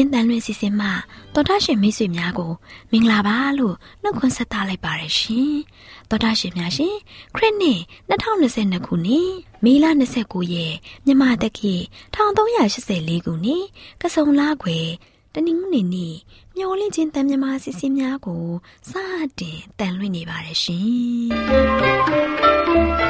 AWR မျော်လင့်ခြင်းတန်လွင်စီစဉ်မှတော်တာရှင်မိတ်ဆွေများကိုမင်္ဂလာပါလို့နှုတ်ခွန်းဆက်သလိုက်ပါရရှင်။တော်တာရှင်များရှင်ခရစ်နှစ်2022ခုနှစ်မေလ29ရက်မြန်မာတက္ကီ1384ခုနှစ်ကဆုံလခွေတနင်္ဂနွေနေ့မျော်လင့်ခြင်းတန်မြမာစီစဉ်များကိုစတင်တန်လွင်နေပါရရှင်။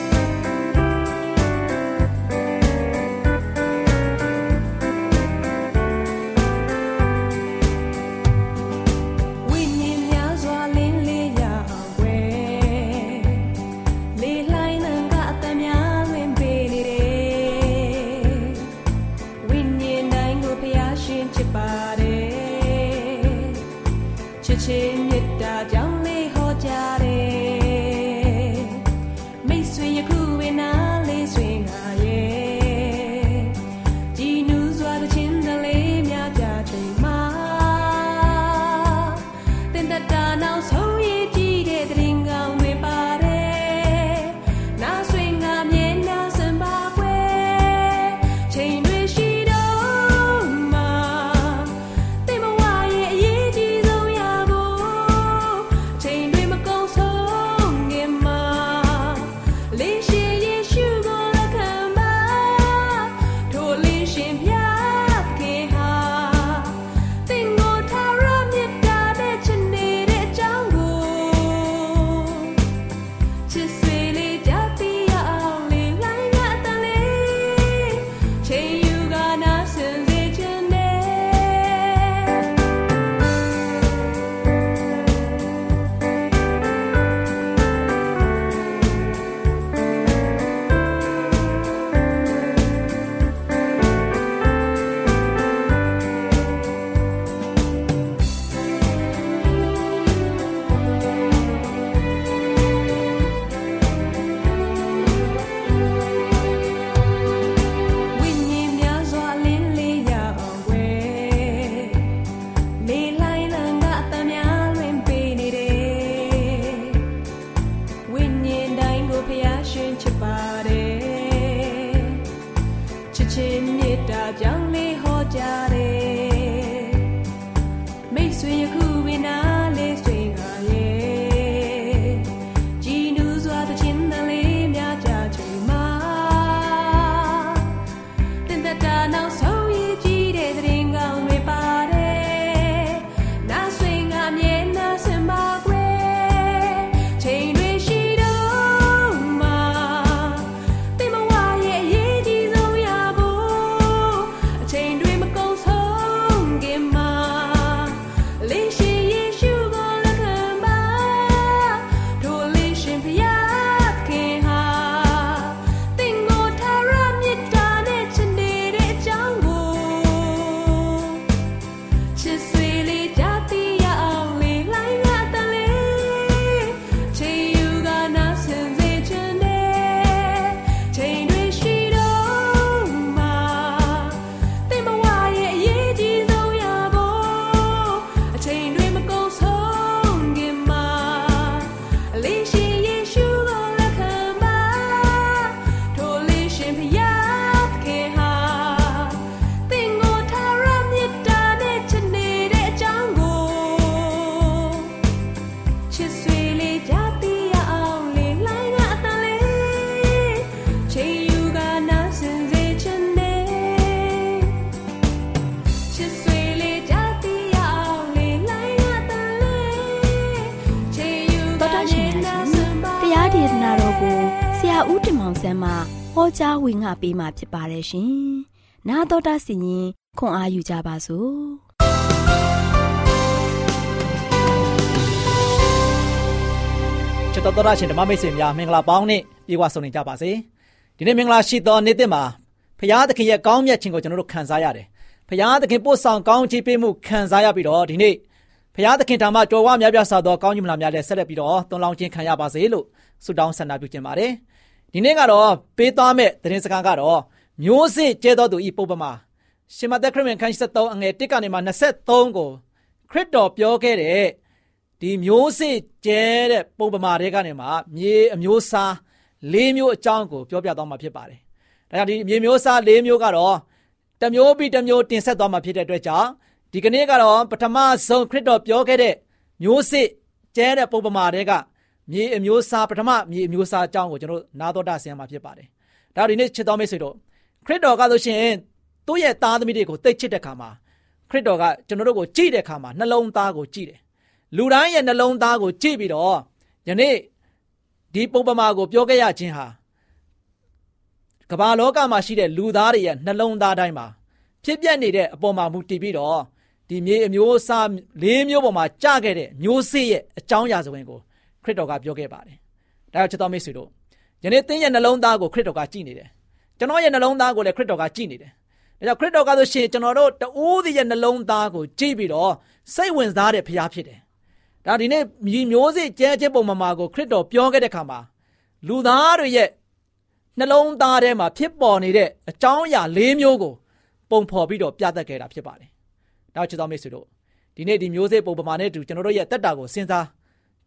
ဟော ဝင်ငါပေးมาဖြစ်ပါတယ်ရှင်။နာတော်တာစီရင်ခွန်အားယူကြပါစို့။ကျွန်စ်တော်တော်ရှင်ဓမ္မမိတ်ဆွေများမင်္ဂလာပေါင်းနဲ့ပြေဝဆုံနေကြပါစေဒီနေ့မင်္ဂလာရှိသောနေ့တစ်မှာဖရာသခင်ရဲ့ကောင်းမြတ်ခြင်းကိုကျွန်တော်တို့ခံစားရတယ်ဖရာသခင်ပို့ဆောင်ကောင်းချီးပေးမှုခံစားရပြီးတော့ဒီနေ့ဖရာသခင်ဓမ္မတော်ဝါများပြဆသောကောင်းကြီးမလားများလည်းဆက်လက်ပြီးတော့သွန်လောင်းခြင်းခံရပါစေလို့ဆုတောင်းဆန္ဒပြုခြင်းပါတယ် ဒီနေ့ကတော့ပေးသွားမဲ့သတင်းစကားကတော့မျိုးစေ့ကျဲတော်သူဤပုပ္ပမာရှမသက်ခရစ်ဝင်ခန်း73အငယ်1ကနေမှ23ကိုခရစ်တော်ပြောခဲ့တဲ့ဒီမျိုးစေ့ကျဲတဲ့ပုံပမာတွေကနေမှမြေအမျိုးစား၄မျိုးအကြောင်းကိုပြောပြသွားမှာဖြစ်ပါတယ်။ဒါကြောင့်ဒီမြေမျိုးစား၄မျိုးကတော့တမျိုးပြီးတမျိုးတင်ဆက်သွားမှာဖြစ်တဲ့အတွက်ကြောင့်ဒီကနေ့ကတော့ပထမဆုံးခရစ်တော်ပြောခဲ့တဲ့မျိုးစေ့ကျဲတဲ့ပုံပမာတွေက မြေအမျိုးစားပထမမြေအမျိုးစားအကြောင်းကိုကျွန်တော်နာတော်တာဆင်ရမှာဖြစ်ပါတယ်။ဒါဒီနေ့ချစ်တော်မိတ်ဆွေတို့ခရစ်တော်ကဆိုရှင်သူ့ရဲ့သားသမီးတွေကိုသိချစ်တဲ့ခါမှာခရစ်တော်ကကျွန်တော်တို့ကိုကြည့်တဲ့ခါမှာနှလုံးသားကိုကြည့်တယ်လူတိုင်းရဲ့နှလုံးသားကိုကြည့်ပြီးတော့ယနေ့ဒီပုံပမာကိုပြောခဲ့ရခြင်းဟာကမ္ဘာလောကမှာရှိတဲ့လူသားတွေရဲ့နှလုံးသားတိုင်းမှာဖြစ်ပျက်နေတဲ့အပေါ်မှာမူတည်ပြီးတော့ဒီမြေအမျိုးအစားလေးမျိုးပေါ်မှာကြခဲ့တဲ့မျိုးစေ့ရဲ့အကြောင်းအရာဆိုရင်ကို ခရစ်တော်ကပြောခဲ့ပါတယ်။ဒါကြောင့်ချစ်တော်မိတ်ဆွေတို့ယနေ့သင်ရဲ့နှလုံးသားကိုခရစ်တော်ကကြည့်နေတယ်။ကျွန်တော်ရဲ့နှလုံးသားကိုလည်းခရစ်တော်ကကြည့်နေတယ်။ဒါကြောင့်ခရစ်တော်ကဆိုရှင်ကျွန်တော်တို့တအိုးစီရဲ့နှလုံးသားကိုကြည့်ပြီးတော့စိတ်ဝင်စားတဲ့ဖရားဖြစ်တယ်ဒါဒီနေ့မြည်မျိုးစေ့ကျဲကျဲပုံမှာကိုခရစ်တော်ပြောခဲ့တဲ့ခါမှာလူသားတွေရဲ့နှလုံးသားထဲမှာဖြစ်ပေါ်နေတဲ့အကြောင်းအရာ၄မျိုးကိုပုံဖော်ပြီးတော့ပြသခဲ့တာဖြစ်ပါတယ်။ဒါချစ်တော်မိတ်ဆွေတို့ဒီနေ့ဒီမျိုးစေ့ပုံပမာနဲ့တူကျွန်တော်တို့ရဲ့တက်တာကိုစဉ်းစား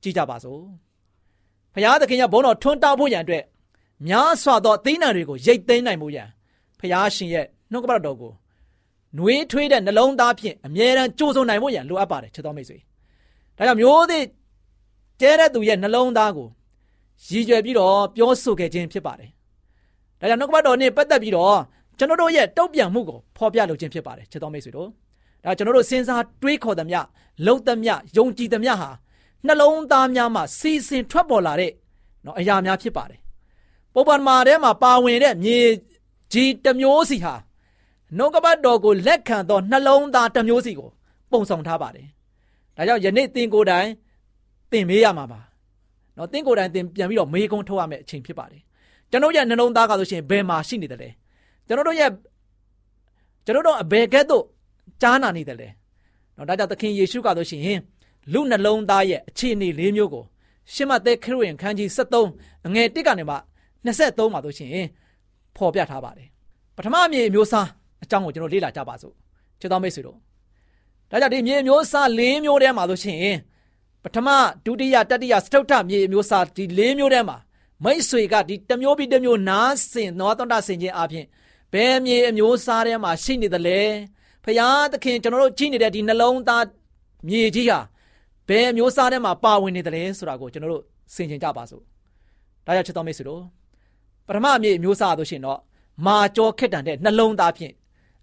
ကြည့်ကြပါစို့။ဘုရားသခင်ရဲ့ဘုန်းတော်ထွန်းတောက်ဖို့ရန်အတွက်များစွာသောအသီးနှံတွေကိုရိတ်သိမ်းနိုင်မှုရန်ဘုရားရှင်ရဲ့နှုတ်ကပတ်တော်ကိုနှွေးထွေးတဲ့နှလုံးသားဖြင့်အမြဲတမ်းကြိုးစုံနိုင်ဖို့ရန်လိုအပ်ပါတယ်ချစ်တော်မိတ်ဆွေ။ဒါကြောင့်မျိုးသေးကျဲတဲ့သူရဲ့နှလုံးသားကိုရည်ရွယ်ပြီးတော့ပြောဆိုခဲ့ခြင်းဖြစ်ပါတယ်။ဒါကြောင့်နှုတ်ကပတ်တော်နဲ့ပတ်သက်ပြီးတော့ကျွန်တော်တို့ရဲ့တုံ့ပြန်မှုကိုဖော်ပြလိုခြင်းဖြစ်ပါတယ်ချစ်တော်မိတ်ဆွေတို့။ဒါကျွန်တော်တို့စဉ်းစားတွေးခေါ်သမျှလုံသမျှယုံကြည်သမျှဟာ နှလုံးသားများမှာစီစဉ်ထွက်ပေါ်လာတဲ့နော်အရာများဖြစ်ပါတယ်။ပုပ္ပမာထဲမှာပါဝင်တဲ့မြေကြီးတစ်မျိုးစီဟာနှုတ်ကပတ်တော်ကိုလက်ခံသောနှလုံးသားတစ်မျိုးစီကို ပုံဆောင်ထားပါတယ်ဒါကြောင့်ယနေ့သင်ကိုယ်တိုင်သင်မေးရမှာပါ။နော်သင်ကိုယ်တိုင်သင်ပြန်ပြီးတော့မေးခွန်းထုတ်ရမယ့်အချိန်ဖြစ်ပါတယ်။ကျွန်တော်ရဲ့နှလုံးသားကဆိုရှင်ဘယ်မှာရှိနေတယ်လဲ။ကျွန်တော်တို့ရဲ့ကျွန်တော်တို့အဘယ်ကဲ့သို့ကြားနာနေတယ်လဲ။နော်ဒါကြောင့်သခင်ယေရှုကဆိုရှင် လူနှလုံးသားရဲ့အခြေအနေလေးမျိုးကိုရှမသက်ခရစ်ဝင်ခန်းကြီး73အငယ်1ကနေမှ23မှာဆိုရှင်ဖော်ပြထားပါတယ်။ပထမအမြေအမျိုးစားအကြောင်းကိုကျွန်တော်လေ့လာကြပါစို့။ချစ်တော်မိတ်ဆွေတို့ဒါကြောင့်ဒီမြေမျိုးစား၄မျိုးထဲမှာဆိုရှင်ပထမဒုတိယတတိယစတုတ္ထမြေမျိုးစားဒီ၄မျိုးထဲမှာမိတ်ဆွေကဒီတစ်မျိုးပြီးတစ်မျိုးနားဆင်နောတန္တဆင်ခြင်းအပြင်ဘယ်မြေအမျိုးစားထဲမှာရှိနေသလဲဖရာသခင်ကျွန်တော်တို့ကြည့်နေတဲ့ဒီနှလုံးသားမြေကြီးဟာ ဘယ်မျိုးစားထဲမှာပါဝင်နေသလဲဆိုတာကိုကျွန်တော်တို့ဆင်ခြင်ကြပါစို့ဒါကြောင့်ချစ်တော်မိတ်ဆွေတို့ပထမမြေမျိုးစားဆိုရှင်တော့မာကြောခက်တန်တဲ့နှလုံးသားဖြင့်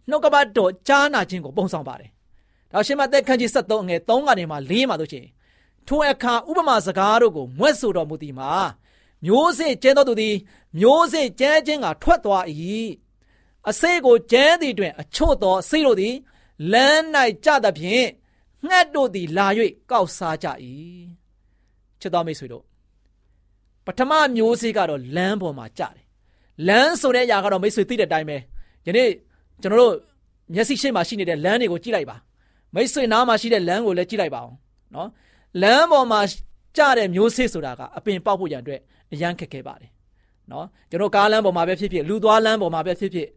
နှုတ်ကပတ်တော်ကြားနာခြင်းကိုပုံဆောင်ပါတယ်ဒါရှင်မသက်ခန်းကြီး73အငယ်3ကနေမှ4မှာတို့ချင်းထိုအခါဥပမာစကားတို့ကိုမွဲ့ဆိုတော်မူသည်မှာမျိုးစေ့ကျဲတော်သူသည်မျိုးစေ့ကျဲခြင်းကထွက်သွား၏အစေကိုကျဲသည်တွင်အချို့သောအစေတို့သည်လမ်း၌ကြသဖြင့် ငှက်တို့သည်လာ၍ကောက်စားကြ၏ချစ်တော်မိတ်ဆွေတို့ပထမမျိုးစေ့ကတော့လမ်းပေါ်မှာကြတယ်လမ်းဆိုတဲ့အရာကတော့မိတ်ဆွေသိတဲ့အတိုင်းပဲယနေ့ကျွန်တော်တို့မျက်စိရှိမှရှိနေတဲ့လမ်းတွေကိုကြည့်လိုက်ပါမိတ်ဆွေနားမှာရှိတဲ့လမ်းကိုလည်းကြည့်လိုက်ပါအောင်နော်လမ်းပေါ်မှာကြတဲ့မျိုးစေ့ဆိုတာကအပင်ပေါက်ဖို့ရန်အတွက်အရန်ခက်ခဲပါတယ်နော်ကျွန်တော်ကားလမ်းပေါ်မှာပဲဖြစ်ဖြစ်လူသွားလမ်းပေါ်မှာပဲဖြစ်ဖြစ်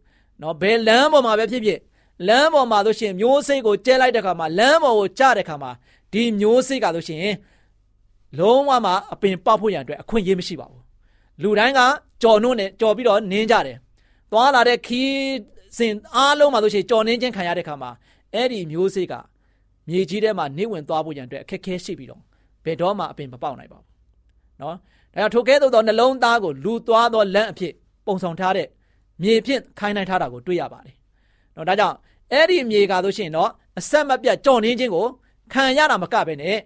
နော်ဘယ်လမ်းပေါ်မှာပဲဖြစ်ဖြစ် လမ်းပေါ်မှာလို့ရှိရင်မျိုးစေ့ကိုကျဲလိုက်တဲ့ခါမှာလမ်းပေါ်ကိုကျတဲ့ခါမှာဒီမျိုးစေ့ကလို့ရှိရင်လုံးဝမှအပင်ပေါက်ဖို့ရန်အတွက်အခွင့်အရေးမရှိပါဘူးလူတိုင်းကကြော်နှုတ်နဲ့ကြော်ပြီးတော့နင်းကြတယ်သွားလာတဲ့ခီးစဉ်အားလုံးမှာလို့ရှိရင်ကြော်နှင်းခြင်းခံရတဲ့ခါမှာအဲ့ဒီမျိုးစေ့ကမြေကြီးထဲမှာနေဝင်သွားဖို့ရန်အတွက်အခက်ခဲရှိပြီးတော့ဘယ်တော့မှအပင်မပေါက်နိုင်ပါဘူး။နော်။ဒါကြောင့်ထိုကဲ့သို့သောနှလုံးသားကိုလူသွားသောလမ်းအဖြစ်ပုံဆောင်ထားတဲ့မြေဖြင့်ခိုင်းနိုင်ထားတာကိုတွေ့ရပါတယ်။ နော်ဒါကြောင့်အဲ့ဒီမြေကားလို့ရှိရင်တော့အဆက်မပြတ်ကြော်နှင်းခြင်းကိုခံရတာမကပဲနဲ့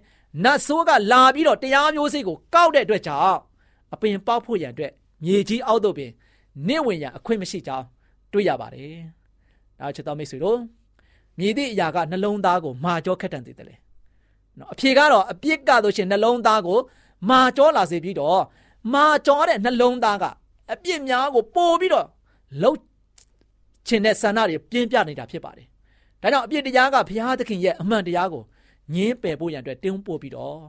နတ်ဆိုးကလာပြီးတော့တရားမျိုးစေ့ကိုကောက်တဲ့အတွက်ကြောင့်အပင်ပေါက်ဖို့ရန်အတွက်မြေကြီးအောက်သို့ပင်နေဝင်ရန်အခွင့်မရှိကြောင်းတွေ့ရပါတယ်။ဒါချစ်တော်မိတ်ဆွေတို့မြည်သည့်အရာကနှလုံးသားကိုမာကြောခက်တန်စေတယ်လေနော်အဖြေကတော့အပြစ်ကဆိုရှင်နှလုံးသားကိုမာကြောလာစေပြီးတော့မာကြောတဲ့နှလုံးသားကအပြစ်များကိုပို့ပြီးတော့လှုပ် ချင်တဲ့ဆန္ဒတွေပြင်းပြနေတာဖြစ်ပါတယ်။ဒါကြောင့်အပြစ်တရားကဘုရားသခင်ရဲ့အမှန်တရားကိုငင်းပယ်ဖို့ရန်အတွက်တင်းပို့ပြီးတော့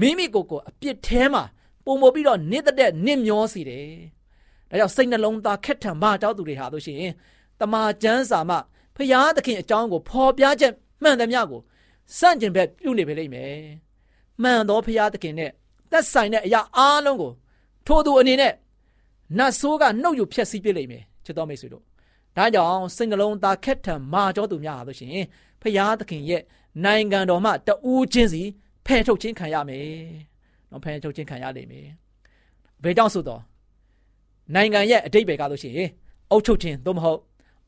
မိမိကိုယ်ကိုအပြစ်ထဲမှာပုံမပြီးတော့နစ်တဲ့နစ်မျောစီတယ်။ဒါကြောင့်စိတ်နှလုံးသားခက်ထန်မတောက်သူတွေဟာလို့ရှိရင်တမာကျမ်းစာမှဖျားသခင်အကြောင်းကိုဖော်ပြချက်မှန်သမျှကိုစန့်ကျင်ဘက်ပြုနေပေလိမ့်မယ်။မှန်သောဖျားသခင်နဲ့သက်ဆိုင်တဲ့အရာအားလုံးကိုထိုသူအနေနဲ့နတ်ဆိုးကနှုတ်ယူဖျက်ဆီးပြလိမ့်မယ်ချစ်တော်မိတ်ဆွေတို့။ ဒါကြောင့်စိတ်နှလုံးသားခက်ထန်မာကြောသူများဟာလို့ရှိရင်ဖျားသခင်ရဲ့နိုင်ငံတော်မှတဦးချင်းစီဖယ်ထုတ်ခြင်းခံရမယ်။နော်ဖယ်ထုတ်ခြင်းခံရလိမ့်မယ်။ဘယ်ကြောင့်ဆိုတော့နိုင်ငံရဲ့အတိတ်ပဲကားလို့ရှိရင်အုပ်ချုပ်ခြင်းသို့မဟုတ်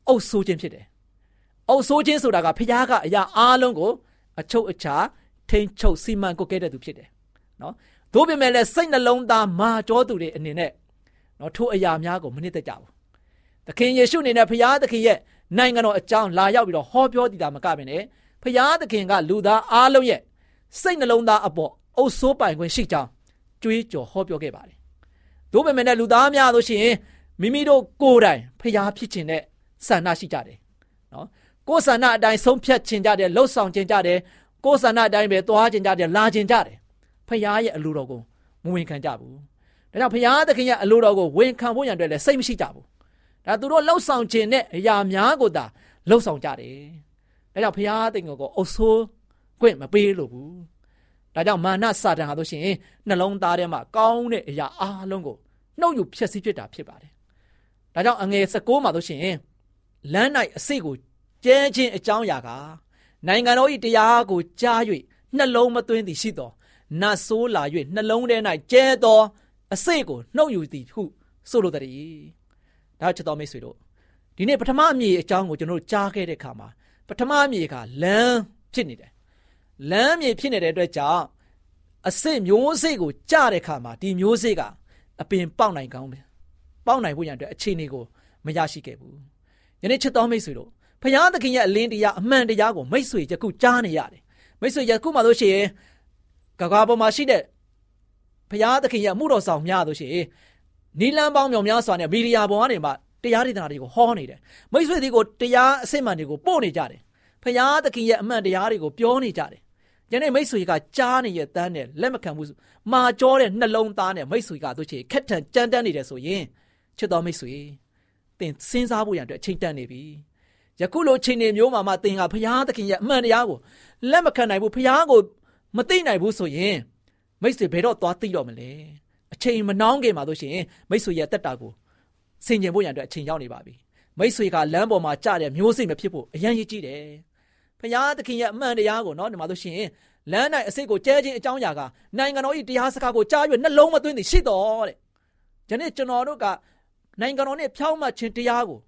အုပ်ဆိုးခြင်းဖြစ်တယ်။အုပ်ဆိုးခြင်းဆိုတာကဖခင်ကအရာအားလုံးကိုအချုပ်အခြာထိန်ချုပ်စီမံကုတ်ကဲတဲ့သူဖြစ်တယ်။နော်။သို့ပေမဲ့လည်းစိတ်နှလုံးသားမာကြောသူတွေအနေနဲ့နော်ထိုအရာများကိုမနစ်သက်ကြဘူး။ သခင်ယေရှုအနေနဲ့ဖခင်သခင်ရဲ့နိုင်ငံတော်အကြောင်းလာရောက်ပြီးတော့ဟောပြောတည်တာမကဘဲနဲ့ဖခင်သခင်ကလူသားအားလုံးရဲ့စိတ်နှလုံးသားအပေါ်အုပ်ဆိုးပိုင်ခွင့်ရှိကြောင်းကြွေးကြော်ဟောပြောခဲ့ပါတယ်။သို့ပေမဲ့လည်းလူသားများလို့ရှိရင်မိမိတို့ကိုယ်တိုင်ဖျားဖြစ်ခြင်းနဲ့ဆန္ဒရှိကြတယ်နော်ကိုယ်ဆန္ဒအတိုင်းဆုံးဖြတ်ခြင်းကြတယ်လှုပ်ဆောင်ခြင်းကြတယ်ကိုယ်ဆန္ဒအတိုင်းပဲသွားခြင်းကြတယ်လာခြင်းကြတယ်ဖျားရဲ့အလိုတော်ကိုမဝင်ခံကြဘူးဒါကြောင့်ဖျားသခင်ရဲ့အလိုတော်ကိုဝင်ခံဖို့ရန်အတွက်လည်းစိတ်မရှိကြဘူး ဒါသူတို့လှုပ်ဆောင်ခြင်းနဲ့အရာများကိုသာလှုပ်ဆောင်ကြတယ်ဒါကြောင့်ဖျားသခင်ကိုအုပ်ဆိုးခွင့်မပေးလို့ဘူးဒါကြောင့်မာနစာတန်ဟာလို့ရှိရင်နှလုံးသားထဲမှာကောင်းတဲ့အရာအားလုံးကိုနှုတ်ယူဖျက်ဆီးဖြစ်တာဖြစ်ပါတယ်။ဒါကြောင့်အငယ်16မှာဆိုရှင်လမ်း၌အစိတ်ကိုကျဲခြင်းအကြောင်းအရာကနိုင်ငံတော်၏တရားကိုကြား၍နှလုံးမသွင်းသည်ရှိသောနတ်ဆိုးလာ၍နှလုံးထဲ၌ကျဲသောအစိတ်ကိုနှုတ်ယူသည်ဟုဆိုလိုသည်။ ဒါချစ်တော်မိတ်ဆွေတို့ဒီနေ့ပထမအမြည်အကြောင်းကိုကျွန်တော်တို့ကြားခဲ့တဲ့အခါမှာပထမအမြည်ကလမ်းဖြစ်နေတယ်။လမ်းအမြည်ဖြစ်နေတဲ့အတွက်ကြောင့်အစစ်မျိုးစေ့ကိုကြားတဲ့အခါမှာဒီမျိုးစေ့ကအပင်ပေါက်နိုင်ကောင်းပဲပေါက်နိုင်ဖို့ရန်အတွက်အခြေအနေကိုမရရှိခဲ့ဘူးယနေ့ချစ်တော်မိတ်ဆွေတို့ဖခင်သခင်ရဲ့အလင်းတရားအမှန်တရားကိုမိတ်ဆွေယခုကြားနေရတယ်မိတ်ဆွေယခုမှလို့ရှိရင်ကကားပေါ်မှာရှိတဲ့ဖခင်သခင်ရဲ့မှုတော်ဆောင်များလို့ရှိရင် နီလန်းပေါင်းမြောင်များစွာနဲ့မီဒီယာပေါ်ကနေမှတရားဒေသနာတွေကိုဟောနေတယ်မိတ်ဆွေတွေကိုတရားအစစ်မှန်တွေကိုပို့နေကြတယ်ဖခင်သခင်ရဲ့အမှန်တရားတွေကိုပြောနေကြတယ်ယနေ့မိတ်ဆွေကကြားနေရဲ့တန်းနဲ့လက်မခံဘူးမာကြောတဲ့နှလုံးသားနဲ့မိတ်ဆွေကတို့ချေခက်ထန်ကြမ်းတမ်းနေတယ်ဆိုရင်ချစ်တော်မိတ်ဆွေသင်စဉ်းစားဖို့ရန်အတွက်အချိန်တန်နေပြီယခုလိုချိန်နေမျိုးမှာမှသင်ကဘုရားသခင်ရဲ့အမှန်တရားကိုလက်မခံနိုင်ဘူးဘုရားကိုမသိနိုင်ဘူးဆိုရင်မိတ်ဆွေဘယ်တော့သွားသိတော့မလဲ အချိန်မနှောင်းခင်မှာတို့ရှင်မိတ်ဆွေရဲ့တက်တာကိုဆင်ခြင်ဖို့ရန်အတွက်အချိန်ရောက်နေပါပြီမိတ်ဆွေကလမ်းပေါ်မှာကြတဲ့မျိုးစိတ်မဖြစ်ဖို့အရန်ရည်ကြည့်တယ်ဖရာသခင်ရဲ့အမှန်တရားကိုနော်ဒီမှာဆိုရှင်လမ်း၌အစိတ်ကိုကျဲခြင်းအကြောင်းအရာကနိုင်ငံတော်၏တရားစကားကိုကြား၍နှလုံးမသွင်းသည်ရှိတော်တဲ့။ဒီနေ့ကျွန်တော်တို့ကနိုင်ငံတော်နဲ့ဖြောင်းမှခြင်းတရားကို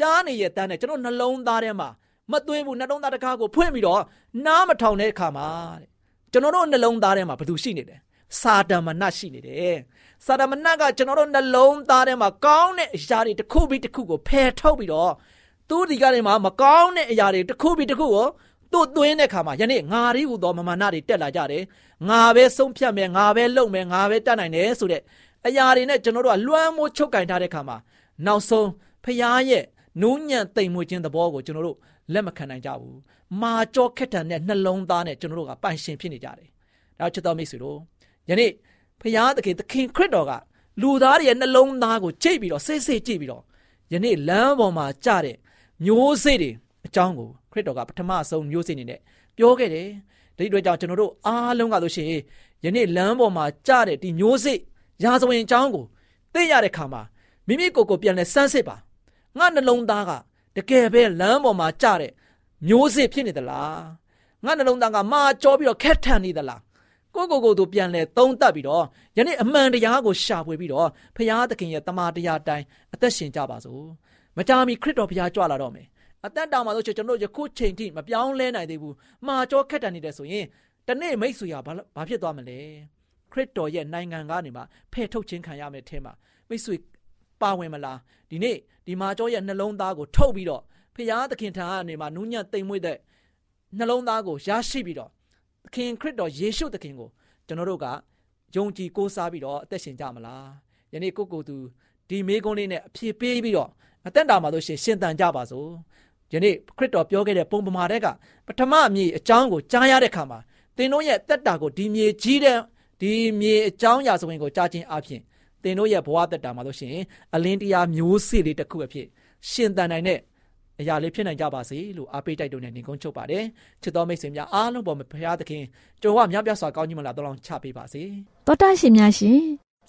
ကြားနေရဲ့တန်းနဲ့ကျွန်တော်နှလုံးသားထဲမှာမသွင်းဘူးနှလုံးသားတကားကိုဖွင့်ပြီးတော့နားမထောင်တဲ့အခါမှာတဲ့ကျွန်တော်တို့နှလုံးသားထဲမှာဘာလို့ရှိနေတယ်။ စာတမဏတ်ရှိနေတယ်။စာတမဏတ်ကကျွန်တော်တို့နှလုံးသားထဲမှာကောင်းတဲ့အရာတွေတစ်ခုပြီးတစ်ခုကိုဖယ်ထုတ်ပြီးတော့သူဒီကနေမှမကောင်းတဲ့အရာတွေတစ်ခုပြီးတစ်ခုကိုသူ့သွင်းတဲ့ခါမှာယနေ့ငါရီဟူသောမမာနတွေတက်လာကြတယ်ငါပဲဆုံးဖြတ်မယ်ငါပဲလုပ်မယ်ငါပဲတတ်နိုင်တယ်ဆိုတဲ့အရာတွေနဲ့ကျွန်တော်တို့ကလွှမ်းမိုးချုပ်ကင်ထားတဲ့ခါမှာနောက်ဆုံးဖရားရဲ့နူးညံ့တိမ်မွေ့ခြင်းသဘောကိုကျွန်တော်တို့လက်မခံနိုင်ကြဘူးမာကြောခက်တန်တဲ့နှလုံးသားနဲ့ကျွန်တော်တို့ကပိုင်ရှင်ဖြစ်နေကြတယ်ဒါချစ်တော်မိတ်ဆွေတို့ ယနေ့ဖရားသခင်သခင်ခရစ်တော်ကလူသားတွေရဲ့နှလုံးသားကိုကြိတ်ပြီးတော့စိတ်စိတ်ကြည့်ပြီးတော့ယနေ့လမ်းပေါ်မှာကြတဲ့မျိုးစေ့တွေအကြောင်းကိုခရစ်တော်ကပထမဆုံးမျိုးစေ့အနေနဲ့ပြောခဲ့တယ်ဒီအတွက်ကြောင့်ကျွန်တော်တို့အားလုံးကဆိုရှင်ယနေ့လမ်းပေါ်မှာကြားတဲ့ဒီမျိုးစေ့ရာဇဝင်အကြောင်းကိုသိရတဲ့ခါမှာမိမိကိုယ်ကိုပြန်လဲစမ်းစစ်ပါငါနှလုံးသားကတကယ်ပဲလမ်းပေါ်မှာကြားတဲ့မျိုးစေ့ဖြစ်နေသလားငါနှလုံးသားကမာကြောပြီးတော့ခက်ထန်နေသလား ကိုကိုကိုတို့ပြန်လဲသုံးသပ်ပြီးတော့ယနေ့အမှန်တရားကိုရှာဖွေပြီးတော့ဖရာသခင်ရဲ့တမန်တရားတိုင်းအသက်ရှင်ကြပါစို့မကြာမီခရစ်တော်ဘုရားကြွလာတော့မယ်အသက်တောင်မှာဆိုကျွန်တော်ယခုချိန်ထိမပြောင်းလဲနိုင်သေးဘူးမှာကြောခက်တန်နေတယ်ဆိုရင်တနေ့မိတ်ဆွေကဘာဖြစ်သွားမလဲခရစ်တော်ရဲ့နိုင်ငံကနေမှဖယ်ထုတ်ခြင်းခံရမယ်အဲမှာမိတ်ဆွေပါဝင်မလားဒီနေ့ဒီမာကျောရဲ့နှလုံးသားကိုထုတ်ပြီးတော့ဖရာသခင်ထံကနေမှနူးညံ့တိမ်မွေ့တဲ့နှလုံးသားကိုရရှိပြီးတော့ သခင်ခရစ်တော်ယေရှုသခင်ကိုကျွန်တော်တို့ကယုံကြည်ကိုးစားပြီးတော့အသက်ရှင်ကြမလားယနေ့ကိုကိုသူဒီမေးခွန်းလေးနဲ့အဖြေပေးပြီးတော့အသက်တာမှာလို့ရှင်ရှင်တန်ကြပါစို့ယနေ့ခရစ်တော်ပြောခဲ့တဲ့ပုံပမာတဲ့ကပထမအမြေအကြောင်းကိုကြားရတဲ့ခါမှာသင်တို့ရဲ့တက်တာကိုဒီမြေကြီးတဲ့ဒီမြေအကြောင်းအရာဆိုရင်ကိုကြားခြင်းအပြင်သင်တို့ရဲ့ဘဝတက်တာမှာလို့ရှင်အလင်းတရားမျိုးစေ့လေးတစ်ခုအဖြစ်ရှင်တန်နိုင်တဲ့ အရာလေးဖြစ်နိုင်ကြပါစေလို့အားပေးတိုက်တွန်းနေနေကုန်းချုပ်ပါတယ်ချစ်တော်မိတ်ဆွေများအားလုံးပေါ်မှာဘုရားသခင်ကြုံဝမြတ်ပြစွာကောင်းကြီးမလားတော်လောင်းချပေးပါစေတောတာရှင်များရှင်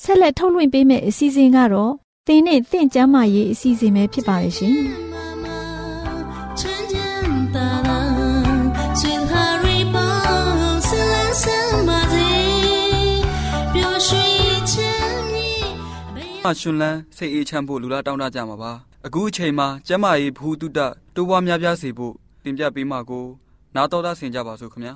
ဆက်လက်ထုတ်လွှင့်ပေးမယ့်အစီအစဉ်ကတော့သင်နဲ့သင်ကျမ်းမာရေးအစီအစဉ်ပဲဖြစ်ပါရဲ့ရှင်အရှင်လန်းစိတ်အေးချမ်းဖို့လူလားတောင်းတကြမှာပါ အခုအချိန်မှာကျမကြီးဘူတုတတိုးပွားများပြားစေဖို့တင်ပြပေးမှာကိုနားတော်သားဆင်ကြပါစို့ခင်ဗျာ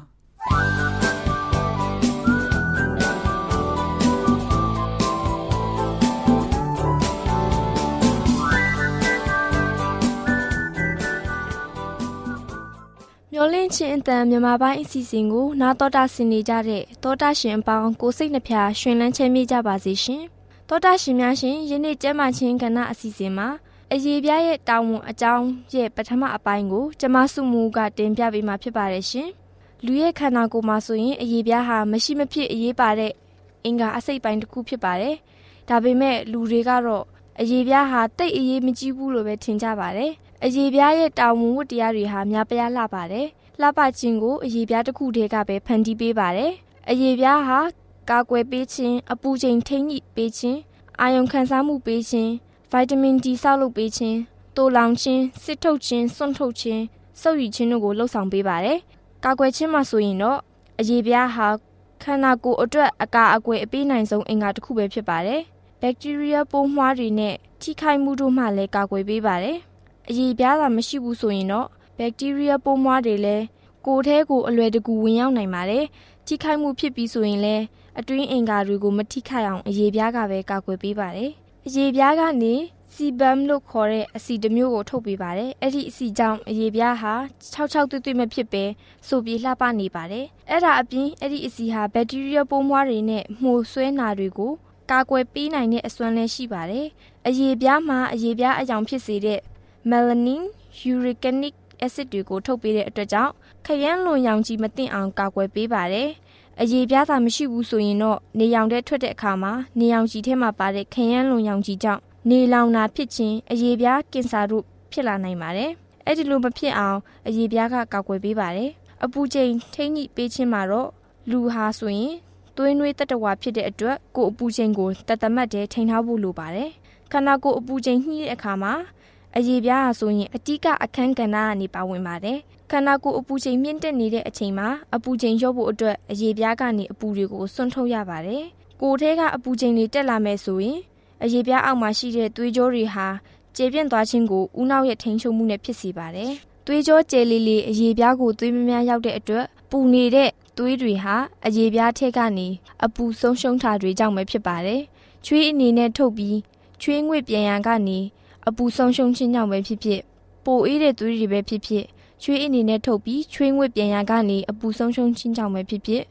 မျောလင့်ချင်းအတန်မြန်မာပိုင်းအစီအစဉ်ကိုနားတော်တာဆင်နေကြတဲ့တောတာရှင်အပေါင်းကိုစိတ်နှဖျားရှင်လန်းချမ်းမြေ့ကြပါစေရှင်တောတာရှင်များရှင်ယနေ့ကျမ်းမာခြင်းကဏ္ဍအစီအစဉ်မှာ အရေးပြားရဲ့တာဝန်အကြောင်းရဲ့ပထမအပိုင်းကို ကျမစုမူကတင်ပြပေးမှာဖြစ်ပါတယ်ရှင်။လူရဲ့ခန္ဓာကိုယ်မှာဆိုရင်အရေးပြားဟာမရှိမဖြစ်အရေးပါတဲ့အင်္ဂါအစိတ်ပိုင်းတစ်ခုဖြစ်ပါတယ်။ဒါပေမဲ့လူတွေကတော့အရေးပြားဟာတိတ်အရေးမကြီးဘူးလို့ပဲထင်ကြပါတယ်။အရေးပြားရဲ့တာဝန်ဝတ္တရားတွေဟာများပြားလှပါတယ်။လှပခြင်းကိုအရေးပြားတစ်ခုတည်းကပဲဖန်တီးပေးပါတယ်။အရေးပြားဟာကာကွယ်ပေးခြင်းအပူချိန်ထိန်းညှိပေးခြင်းအာယုံခံစားမှုပေးခြင်း ဗိုက်တမင် D ဆောက်လုပ်ပေးခြင်းတိုးလောင်ခြင်းစစ်ထုတ်ခြင်းစွန့်ထုတ်ခြင်းစုပ်ယူခြင်းတို့ကိုလှုပ်ဆောင်ပေးပါတယ်။ကာကွယ်ခြင်းမှာဆိုရင်တော့အရေးပြားဟာခန္ဓာကိုယ်အတွက်အကာအကွယ်အပေးနိုင်ဆုံးအင်္ဂါတစ်ခုပဲဖြစ်ပါတယ်။ဘက်တီးရီးယားပိုးမွှားတွေနဲ့ထိခိုက်မှုတို့မှလည်းကာကွယ်ပေးပါတယ်။အရေးပြားသာမရှိဘူးဆိုရင်တော့ဘက်တီးရီးယားပိုးမွှားတွေလည်းကိုယ်ထဲကိုအလွယ်တကူဝင်ရောက်နိုင်ပါတယ်။ထိခိုက်မှုဖြစ်ပြီးဆိုရင်လည်းအတွင်းအင်္ဂါတွေကိုမထိခိုက်အောင်အရေးပြားကပဲကာကွယ်ပေးပါတယ်။ အရေပြားကနေစီဘမ်လို့ခေါ်တဲ့အစီတစ်မျိုးကိုထုတ်ပေးပါတယ်။အဲ့ဒီအစီကြောင့်အရေပြားဟာ66တွတ်တွတ်မဖြစ်ပဲဆိုပြီးလှပနေပါတယ်။အဲ့ဒါအပြင်အဲ့ဒီအစီဟာဘက်တီးရီးယားပိုးမွှားတွေနဲ့မှုဆွဲနာတွေကိုကာကွယ်ပေးနိုင်တဲ့အစွမ်းလည်းရှိပါတယ်။အရေပြားမှာအရေပြားအယောင်ဖြစ်စေတဲ့ melanin, uricanic acid တွေကိုထုတ်ပေးတဲ့အတွက်ကြောင့်ခရမ်းလွန်ရောင်ကြီးမသိအောင်ကာကွယ်ပေးပါတယ်။ အရေးပြားသာမရှိဘူးဆိုရင်တော့နေရောင်တဲ့ထွက်တဲ့အခါမှာနေရောင်ခြည်ထဲမှာပါတဲ့ခရမ်းလွန်ရောင်ခြည်ကြောင့်နေလောင်တာဖြစ်ခြင်းအရေးပြားကင်ဆာတို့ဖြစ်လာနိုင်ပါတယ်။အဲ့ဒီလိုမဖြစ်အောင်အရေးပြားကကာကွယ်ပေးပါတယ်။အပူချိန်ထိန်းညှိပေးခြင်းမှာတော့လူဟာဆိုရင်သွေးနွေးတတဝါဖြစ်တဲ့အတွက်ကိုယ်အပူချိန်ကိုတသမတ်တည်းထိန်းထားဖို့လိုပါတယ်။ခန္ဓာကိုယ်အပူချိန်ညှိတဲ့အခါမှာ အရေးပြားဟာဆိုရင်အတိကအခန်းကဏ္ဍကနေပါဝင်ပါတယ်ခန္ဓာကိုယ်အပူချိန်မြင့်တက်နေတဲ့အချိန်မှာအပူချိန်လျော့ဖို့အတွက်အရေပြားကနေအပူတွေကိုဆွန့်ထုတ်ရပါတယ်။ကိုယ်ထဲကအပူချိန်တွေတက်လာမယ်ဆိုရင်အရေပြားအောက်မှာရှိတဲ့သွေးကြောတွေဟာကျေပြန့်သွားခြင်းကိုဥနောက်ရဲ့ထိန်းချုပ်မှုနဲ့ဖြစ်စေပါတယ်။သွေးကြောကျယ်လီလီအရေပြားကိုသွေးမများရောက်တဲ့အတွက်ပူနေတဲ့သွေးတွေဟာအရေပြားထက်ကနေအပူဆုံးရှုံးတာတွေကြောင့်ပဲဖြစ်ပါတယ်။ချွေးအနေနဲ့ထုတ်ပြီးချွေးငွေ့ပြန်ရန်ကနေ အပူဆုံးရှုံးခြင်းကြောင့်ပဲဖြစ်ဖြစ်ပိုအေးတဲ့သွေးတွေပဲဖြစ်ဖြစ်ချွေးအနေနဲ့ထုတ်ပြီးချွေးငွေ့ပြန်ရကနေအပူဆုံးရှုံးခြင်းကြောင့်ပဲဖြစ်ဖြစ်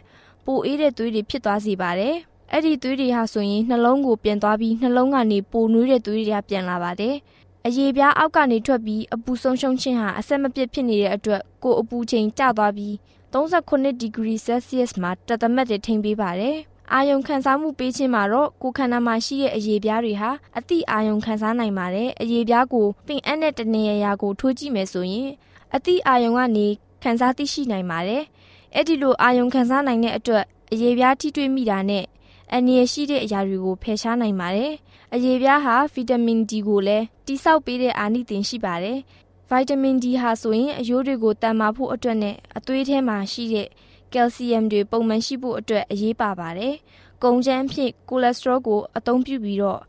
ပိုအေးတဲ့သွေးတွေဖြစ်သွားစေပါတယ်။အဲ့ဒီသွေးတွေဟာဆိုရင်နှလုံးကိုပြန်သွားပြီးနှလုံးကနေပိုနွေးတဲ့သွေးတွေကပြန်လာပါတယ်။အရေပြားအောက်ကနေထွက်ပြီးအပူဆုံးရှုံးခြင်းဟာအဆက်မပြတ်ဖြစ်နေတဲ့အတွက်ကိုအပူချိန်ကျသွားပြီး39ဒီဂရီဆဲလ်စီယပ်မှာတသမတ်တွေထိန်းပေးပါတယ်။ အာယုံခံစားမှုပေးခြင်းမှာတော့ကိုခန္ဓာမှာရှိတဲ့အရေပြားတွေဟာအတိအာယုံခံစားနိုင်ပါတယ်။အရေပြားကိုပင်အပ်တဲ့တနေရာကိုထိုးကြည့်မယ်ဆိုရင်အသည့်အာယုံကနေခံစားသိရှိနိုင်ပါတယ်။အဲ့ဒီလိုအာယုံခံစားနိုင်တဲ့အတွက်အရေပြားထိတွေ့မိတာနဲ့အန္တရာယ်ရှိတဲ့အရာတွေကိုဖယ်ရှားနိုင်ပါတယ်။အရေပြားဟာဗီတာမင် D ကိုလည်းတိဆောက်ပေးတဲ့အာနိသင်ရှိပါတယ်။ဗိုက်တာမင် D ဟာဆိုရင်အရိုးတွေကိုတန်မာဖို့အတွက်နဲ့အသွေးထဲမှာရှိတဲ့ ကယ်လ်ဆီယမ်တွေပုံမှန်ရှိဖို့အတွက်အရေးပါပါတယ်။ကုန်ကြမ်းဖြစ်ကိုလက်စထရောကိုအသုံးပြုပြီးတော့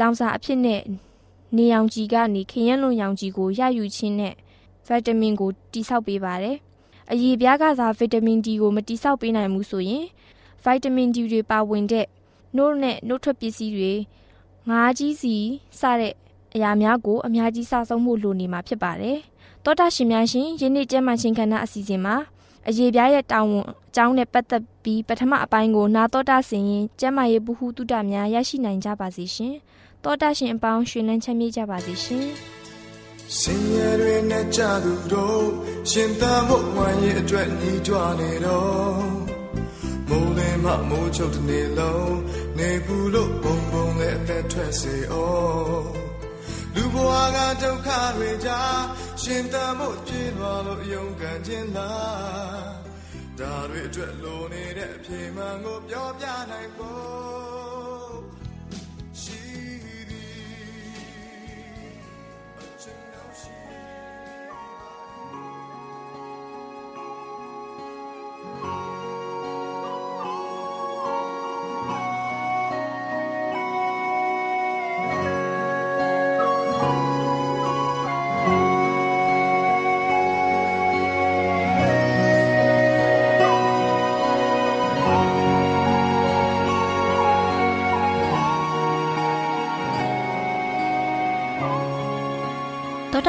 လောင်စာအဖြစ်နဲ့နေရောင်ခြည်ကနေခရမ်းလွန်ရောင်ခြည်ကိုရယူခြင်းနဲ့ဗီတာမင်ကိုတိဆောက်ပေးပါတယ်။အရည်ပြားကစားဗီတာမင် D ကိုမတိဆောက်ပေးနိုင်ဘူးဆိုရင်ဗီတာမင် D တွေပါဝင်တဲ့နို့နဲ့နို့ထွက်ပစ္စည်းတွေငါးကြီးစီစတဲ့အရာများကိုအများကြီးစဆုံးဖို့လိုနေမှာဖြစ်ပါတယ်။သောတာရှင်များရှင်ယနေ့ကျမ်းမာခြင်းခန္ဓာအစီအစဉ်မှာ အရေးပြားရဲ့တာဝန်အကြောင်းနဲ့ပတ်သက်ပြီးပထမအပိုင်းကိုနာတော်တာဆင်ရင်ကျမ်းမာရေးဗဟုသုတများရရှိနိုင်ကြပါစေရှင်။တောတာရှင်အပေါင်းရှင်လန်းချမ်းမြေ့ကြပါစေရှင်။စင်ရတွေနဲ့ကြသူတို့ရှင်သန်ဖို့ဝမ်းရဲ့အတွက်ညီကြွနေတော့မိုးလင်းမှမိုးချုပ်တဲ့နေလုံးနေဘူးလို့ဘုံဘုံနဲ့အသက်ထွက်စေအောင်လူဘဝကဒုက္ခတွေကြား ရှင်သန်ဖို့ကြည်တော်လို့ယုံကန်ခြင်းလားဒါတွေအတွက်လိုနေတဲ့အပြေမှန်ကိုပြောပြနိုင်ဖို့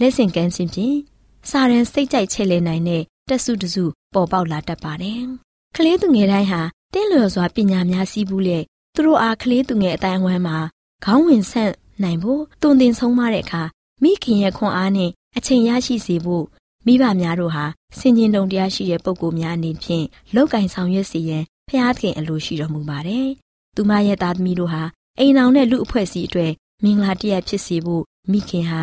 လက်ဆင့်ကမ်းခြင်းဖြင့်စာရန်စိတ်ကြိုက်ချဲ့လဲနိုင်တဲ့တက်စုတစုပေါ်ပေါက်လာတတ်ပါတယ်။ကလေးသူငယ်တိုင်းဟာတင်းလျော်စွာပညာများစည်းဘူးလေသူတို့အားကလေးသူငယ်အတိုင်းအဝန်းမှာခေါင်းဝင်ဆန့်နိုင်ဖို့တုန်တင်ဆုံးမတဲ့အခါမိခင်ရဲ့ခွန်အားနဲ့အချိန်ရရှိစေဖို့မိဘများတို့ဟာစင်ကျင်တုံတရားရှိတဲ့ပုံကိုများအနေဖြင့်လောက်ကင်ဆောင်ရွက်စီရန်ဖျားသခင်အလိုရှိတော်မူပါတယ်။သူမရဲ့သားသမီးတို့ဟာအိမ်အောင်တဲ့လူအဖွဲ့အစည်းအတွက်မင်္ဂလာတရားဖြစ်စေဖို့မိခင်ဟာ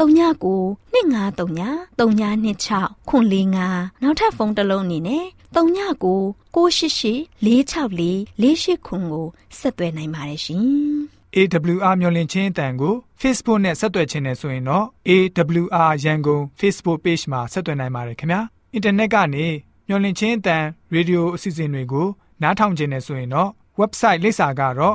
39 2939 3926ခွန်45နောက်ထပ်ဖုန်းတစ်လုံးအနေနဲ့39 688 464 48ခွန်ကိုဆက်သွယ်နိုင်ပါတယ်ရှင် AWR မျော်လင့်ခြင်းအတန်ကို Facebook နဲ့ဆက်သွယ်ခြင်းနဲ့ဆိုရင်တော့ AWR ရန်ကုန် Facebook Page မှာဆက်သွယ်နိုင်ပါတယ်ခင်ဗျာအင်တာနက်ကနေမျော်လင့်ခြင်းအတန်ရေဒီယိုအစီအစဉ်တွေကိုနားထောင်ခြင်းနဲ့ဆိုရင်တော့ website လိပ်စာကတော့